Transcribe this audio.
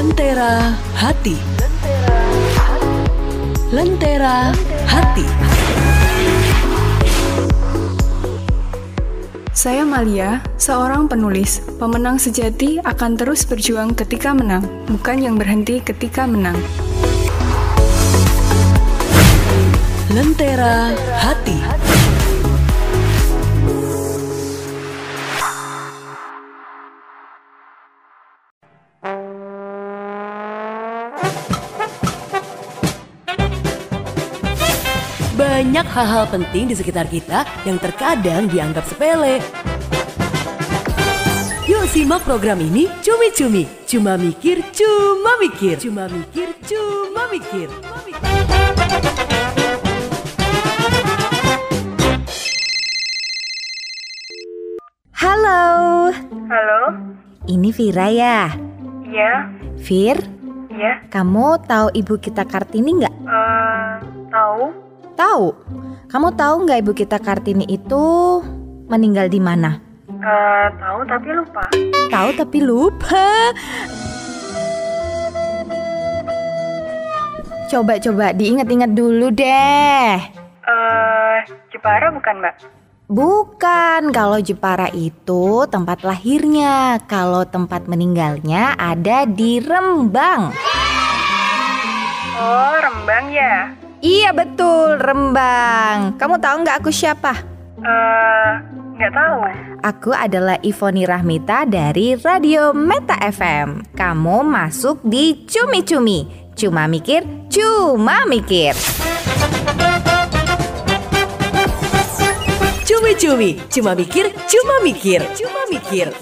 Lentera Hati Lentera Hati Saya Malia, seorang penulis. Pemenang sejati akan terus berjuang ketika menang, bukan yang berhenti ketika menang. Lentera Hati Banyak hal-hal penting di sekitar kita yang terkadang dianggap sepele. Yuk simak program ini cumi-cumi, cuma mikir, cuma mikir, cuma mikir, cuma mikir. Cuma mikir. Halo, Halo? ini Vira ya. Iya? Vir, Iya? kamu tahu ibu kita Kartini nggak? Eh, tahu? Tahu. Kamu tahu nggak ibu kita Kartini itu meninggal di mana? Eh, tahu tapi lupa. Tahu tapi lupa. Coba-coba diingat-ingat dulu deh. Eh, Jepara bukan, Mbak? Bukan, kalau Jepara itu tempat lahirnya. Kalau tempat meninggalnya ada di Rembang. Oh, Rembang ya? Iya betul, Rembang. Kamu tahu nggak aku siapa? Eh, nggak tahu. Aku adalah Ivoni Rahmita dari Radio Meta FM. Kamu masuk di Cumi Cumi. Cuma mikir, cuma mikir. Cumi-cumi, cuma mikir, cuma mikir, cuma mikir.